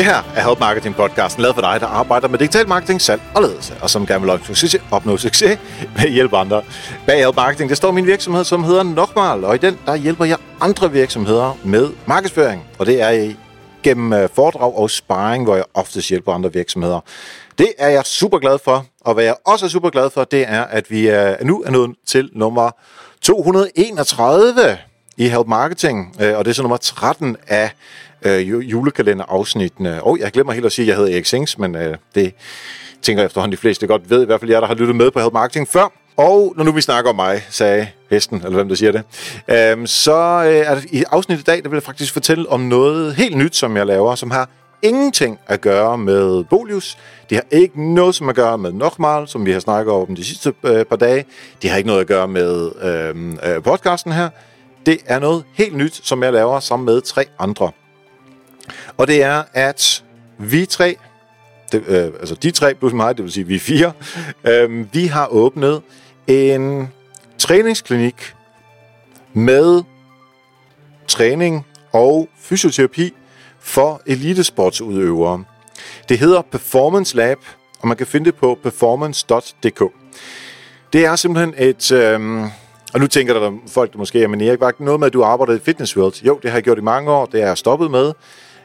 Det her er Help Marketing podcasten, lavet for dig, der arbejder med digital marketing, salg og ledelse, og som gerne vil opnå succes, opnå succes med at hjælpe andre. Bag Help Marketing, der står min virksomhed, som hedder Nokmal, og i den, der hjælper jeg andre virksomheder med markedsføring, og det er gennem øh, foredrag og sparring, hvor jeg oftest hjælper andre virksomheder. Det er jeg super glad for, og hvad jeg også er super glad for, det er, at vi er, nu er nået til nummer 231 i Help Marketing, øh, og det er så nummer 13 af øh, julekalenderafsnittene. Og oh, jeg glemmer helt at sige, at jeg hedder Erik Sings, men øh, det tænker jeg efterhånden de fleste godt ved, i hvert fald jer, der har lyttet med på Help Marketing før. Og når nu vi snakker om mig, sagde hesten, eller hvem der siger det, øhm, så øh, er det i afsnittet i dag, der vil jeg faktisk fortælle om noget helt nyt, som jeg laver, som har ingenting at gøre med Bolius. Det har ikke noget som at gøre med Nochmal, som vi har snakket om de sidste øh, par dage. Det har ikke noget at gøre med øh, øh, podcasten her. Det er noget helt nyt, som jeg laver sammen med tre andre. Og det er, at vi tre, det, øh, altså de tre plus mig, det vil sige vi fire, øh, vi har åbnet en træningsklinik med træning og fysioterapi for elitesportsudøvere. Det hedder Performance Lab, og man kan finde det på performance.dk. Det er simpelthen et... Øh, og nu tænker der folk der måske, men Erik, var noget med, at du arbejdede i Fitness World? Jo, det har jeg gjort i mange år, det er jeg stoppet med.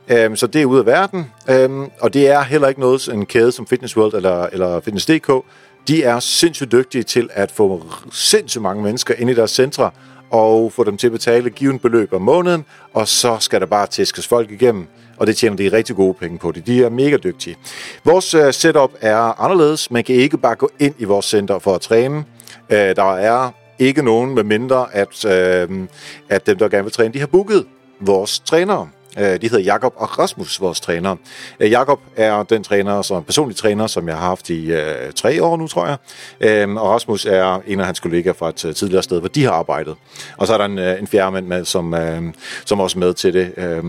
Øhm, så det er ude af verden, øhm, og det er heller ikke noget, en kæde som Fitness World eller, eller Fitness.dk, de er sindssygt dygtige til at få sindssygt mange mennesker ind i deres centre, og få dem til at betale given beløb om måneden, og så skal der bare tæskes folk igennem, og det tjener de rigtig gode penge på. Det. De er mega dygtige. Vores øh, setup er anderledes. Man kan ikke bare gå ind i vores center for at træne. Øh, der er ikke nogen, med mindre at, uh, at dem, der gerne vil træne, de har booket vores trænere. Øh, de hedder Jakob og Rasmus, vores træner. Øh, Jakob er den træner, som personlig træner, som jeg har haft i øh, tre år nu, tror jeg. Øh, og Rasmus er en af hans kollegaer fra et øh, tidligere sted, hvor de har arbejdet. Og så er der en, øh, en fjerde mand med, som, øh, som er også med til det. Øh,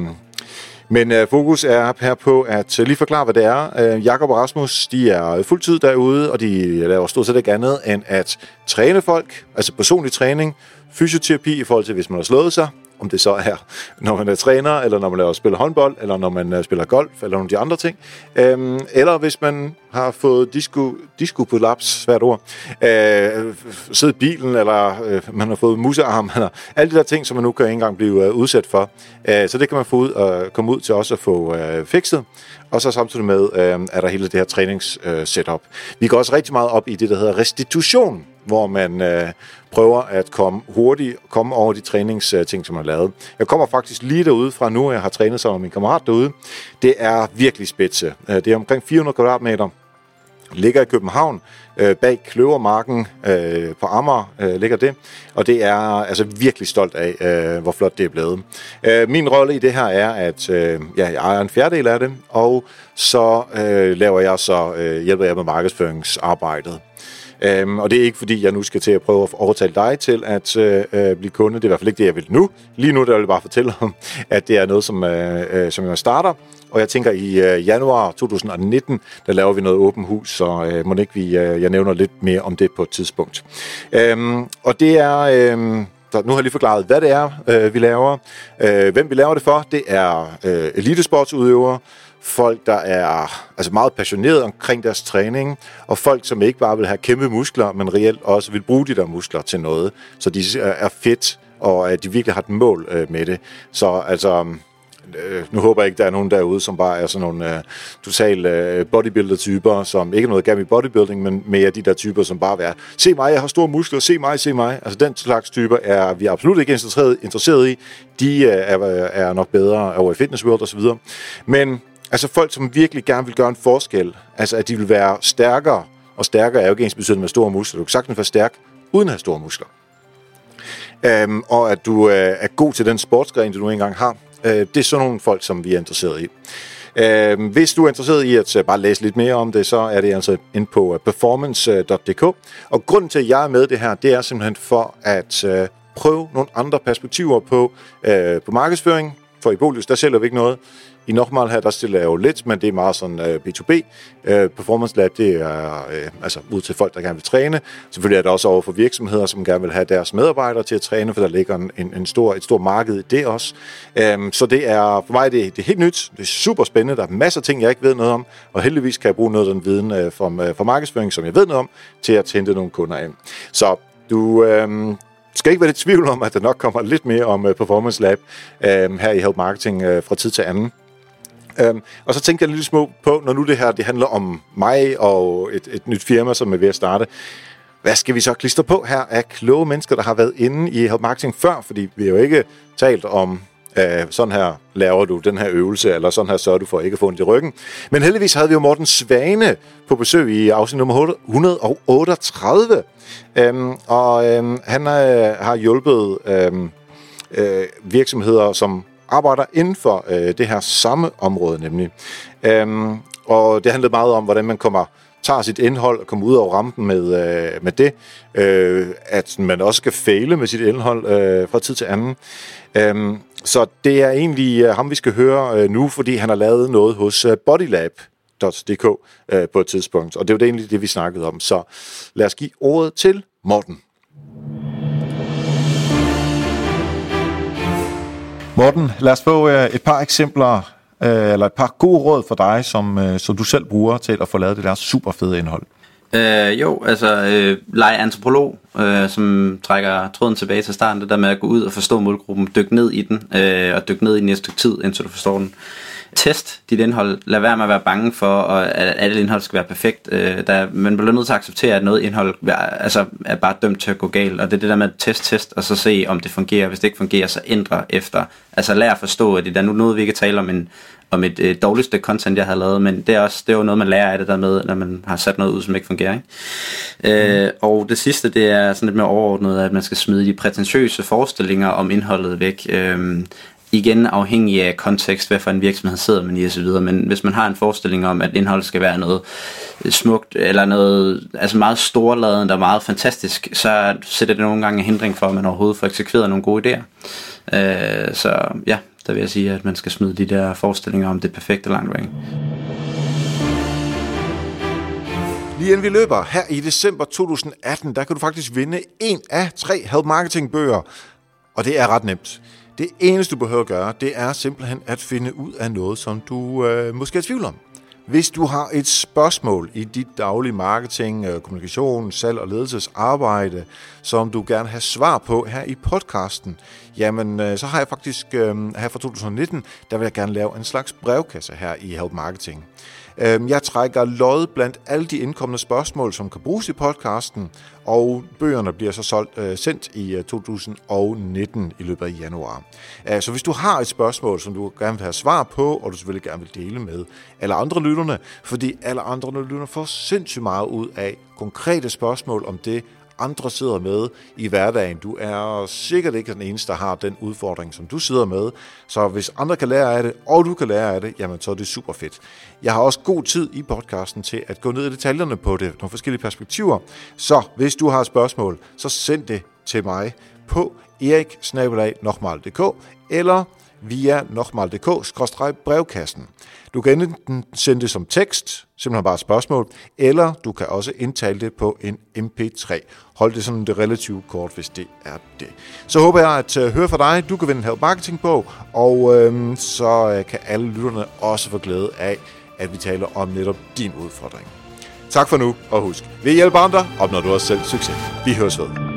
men øh, fokus er her på at øh, lige forklare, hvad det er. Øh, Jakob og Rasmus, de er fuldtid derude, og de laver stort set ikke andet end at træne folk, altså personlig træning, fysioterapi i forhold til, hvis man har slået sig, om det så er, når man er træner, eller når man laver spiller håndbold, eller når man øh, spiller golf, eller nogle af de andre ting. Øhm, eller hvis man har fået disco, disco på laps, svært ord, øh, sidde i bilen, eller øh, man har fået musearm, eller alle de der ting, som man nu kan ikke engang blive øh, udsat for. Øh, så det kan man få ud og komme ud til også at få øh, fikset. Og så samtidig med øh, er der hele det her træningssetup. Øh, setup. Vi går også rigtig meget op i det, der hedder restitution, hvor man øh, prøver at komme hurtigt komme over de træningsting, som man har lavet. Jeg kommer faktisk lige derude fra nu, jeg har trænet sammen med min kammerat derude. Det er virkelig spidse. Øh, det er omkring 400 kvadratmeter ligger i København, øh, bag Kløvermarken øh, på Amager øh, ligger det, og det er altså virkelig stolt af, øh, hvor flot det er blevet. Øh, min rolle i det her er, at øh, ja, jeg ejer en fjerdedel af det, og så øh, laver jeg så øh, hjælper jeg med markedsføringsarbejdet. Øhm, og det er ikke fordi, jeg nu skal til at prøve at overtale dig til at øh, øh, blive kunde. Det er i hvert fald ikke det, jeg vil nu. Lige nu der vil jeg bare fortælle om, at det er noget, som, øh, øh, som jeg starter. Og jeg tænker, i øh, januar 2019, der laver vi noget åben hus, så øh, må ikke vi, øh, jeg nævner lidt mere om det på et tidspunkt. Øhm, og det er... Øh, så nu har jeg lige forklaret, hvad det er, øh, vi laver. Øh, hvem vi laver det for, det er øh, elitesportsudøvere, folk, der er altså meget passionerede omkring deres træning, og folk, som ikke bare vil have kæmpe muskler, men reelt også vil bruge de der muskler til noget, så de er fedt, og at de virkelig har et mål øh, med det. Så altså, øh, nu håber jeg ikke, der er nogen derude, som bare er sådan nogle øh, total øh, bodybuilder-typer, som ikke er noget gammel i bodybuilding, men mere de der typer, som bare er, se mig, jeg har store muskler, se mig, se mig. Altså den slags typer er vi absolut ikke interesseret, interesseret i. De øh, er, øh, er nok bedre over i Fitness World osv. Men Altså folk, som virkelig gerne vil gøre en forskel. Altså at de vil være stærkere. Og stærkere er jo ikke ens betydende med store muskler. Du kan sagtens være stærk uden at have store muskler. Øhm, og at du øh, er god til den sportsgren, du nu engang har. Øh, det er sådan nogle folk, som vi er interesseret i. Øh, hvis du er interesseret i at øh, bare læse lidt mere om det, så er det altså ind på øh, performance.dk. Og grunden til, at jeg er med det her, det er simpelthen for at øh, prøve nogle andre perspektiver på, øh, på markedsføring, for i Bolius, der sælger vi ikke noget. I Nochmal her, der stiller jeg jo lidt, men det er meget sådan uh, B2B. Uh, Performance Lab, det er uh, altså ud til folk, der gerne vil træne. Selvfølgelig er det også over for virksomheder, som gerne vil have deres medarbejdere til at træne, for der ligger en, en stor, et stort marked i det også. Um, så det er for mig det, det er helt nyt. Det er super spændende. Der er masser af ting, jeg ikke ved noget om, og heldigvis kan jeg bruge noget af den viden uh, fra, uh, fra markedsføring, som jeg ved noget om, til at hente nogle kunder ind. Så du, øhm, skal ikke være lidt tvivl om, at der nok kommer lidt mere om øh, Performance Lab øh, her i Help Marketing øh, fra tid til anden. Um, og så tænkte jeg lidt små på, når nu det her det handler om mig og et, et nyt firma, som er ved at starte, hvad skal vi så klistre på her af kloge mennesker, der har været inde i Help Marketing før? Fordi vi har jo ikke talt om, uh, sådan her laver du den her øvelse, eller sådan her sørger du for at ikke få ondt i ryggen. Men heldigvis havde vi jo Morten Svane på besøg i afsnit nummer 138. øhm, og øhm, han øh, har hjulpet øhm, øh, virksomheder, som arbejder inden for øh, det her samme område nemlig. Øhm, og det handlede meget om, hvordan man kommer tager sit indhold og kommer ud over rampen med, øh, med det. Øh, at man også skal fejle med sit indhold øh, fra tid til anden. Øhm, så det er egentlig øh, ham, vi skal høre øh, nu, fordi han har lavet noget hos øh, bodylab.dk på et tidspunkt. Og det var det egentlig det, vi snakkede om. Så lad os give ordet til Morten. Morten, lad os få et par eksempler, eller et par gode råd for dig, som, som du selv bruger til at få lavet det der super fede indhold. Øh, jo, altså øh, lege antropolog, øh, som trækker tråden tilbage til starten, det der med at gå ud og forstå målgruppen, dykke ned i den, øh, og dykke ned i den et stykke tid, indtil du forstår den. Test dit indhold. Lad være med at være bange for, at alt indhold skal være perfekt. Øh, der, man bliver nødt til at acceptere, at noget indhold altså, er bare dømt til at gå galt. Og det er det der med at test, test, og så se, om det fungerer. Hvis det ikke fungerer, så ændre efter. Altså lær at forstå, at det er nu noget, vi ikke tale om en, om et øh, dårligt stykke content, jeg har lavet, men det er også det er jo noget, man lærer af det der med, når man har sat noget ud, som ikke fungerer. Ikke? Mm. Øh, og det sidste, det er sådan lidt mere overordnet, at man skal smide de prætentiøse forestillinger om indholdet væk. Øh, igen afhængig af kontekst, hvad for en virksomhed sidder man i osv., men hvis man har en forestilling om, at indhold skal være noget smukt, eller noget altså meget storladende og meget fantastisk, så sætter det nogle gange en hindring for, at man overhovedet får eksekveret nogle gode idéer. Øh, så ja, der vil jeg sige, at man skal smide de der forestillinger om det perfekte langt væk. Lige inden vi løber, her i december 2018, der kan du faktisk vinde en af tre Help Marketing bøger, og det er ret nemt. Det eneste, du behøver at gøre, det er simpelthen at finde ud af noget, som du øh, måske er i tvivl om. Hvis du har et spørgsmål i dit daglige marketing, øh, kommunikation, salg og ledelsesarbejde, som du gerne har svar på her i podcasten, jamen øh, så har jeg faktisk øh, her fra 2019, der vil jeg gerne lave en slags brevkasse her i Help Marketing. Øhm, jeg trækker lod blandt alle de indkommende spørgsmål, som kan bruges i podcasten, og bøgerne bliver så solgt, sendt i 2019 i løbet af januar. Så hvis du har et spørgsmål, som du gerne vil have svar på, og du selvfølgelig gerne vil dele med alle andre lytterne, fordi alle andre lytterne får sindssygt meget ud af konkrete spørgsmål om det, andre sidder med i hverdagen. Du er sikkert ikke den eneste, der har den udfordring, som du sidder med. Så hvis andre kan lære af det, og du kan lære af det, jamen så er det super fedt. Jeg har også god tid i podcasten til at gå ned i detaljerne på det, nogle forskellige perspektiver. Så hvis du har et spørgsmål, så send det til mig på erik eller via nokmal.dk-brevkassen. Du kan enten sende det som tekst, simpelthen bare et spørgsmål, eller du kan også indtale det på en MP3. Hold det sådan det relativt kort, hvis det er det. Så håber jeg at øh, høre fra dig. Du kan vinde en Help Marketing bog, og øhm, så øh, kan alle lytterne også få glæde af, at vi taler om netop din udfordring. Tak for nu, og husk, vi hjælper andre, opnår du også selv succes. Vi høres ved.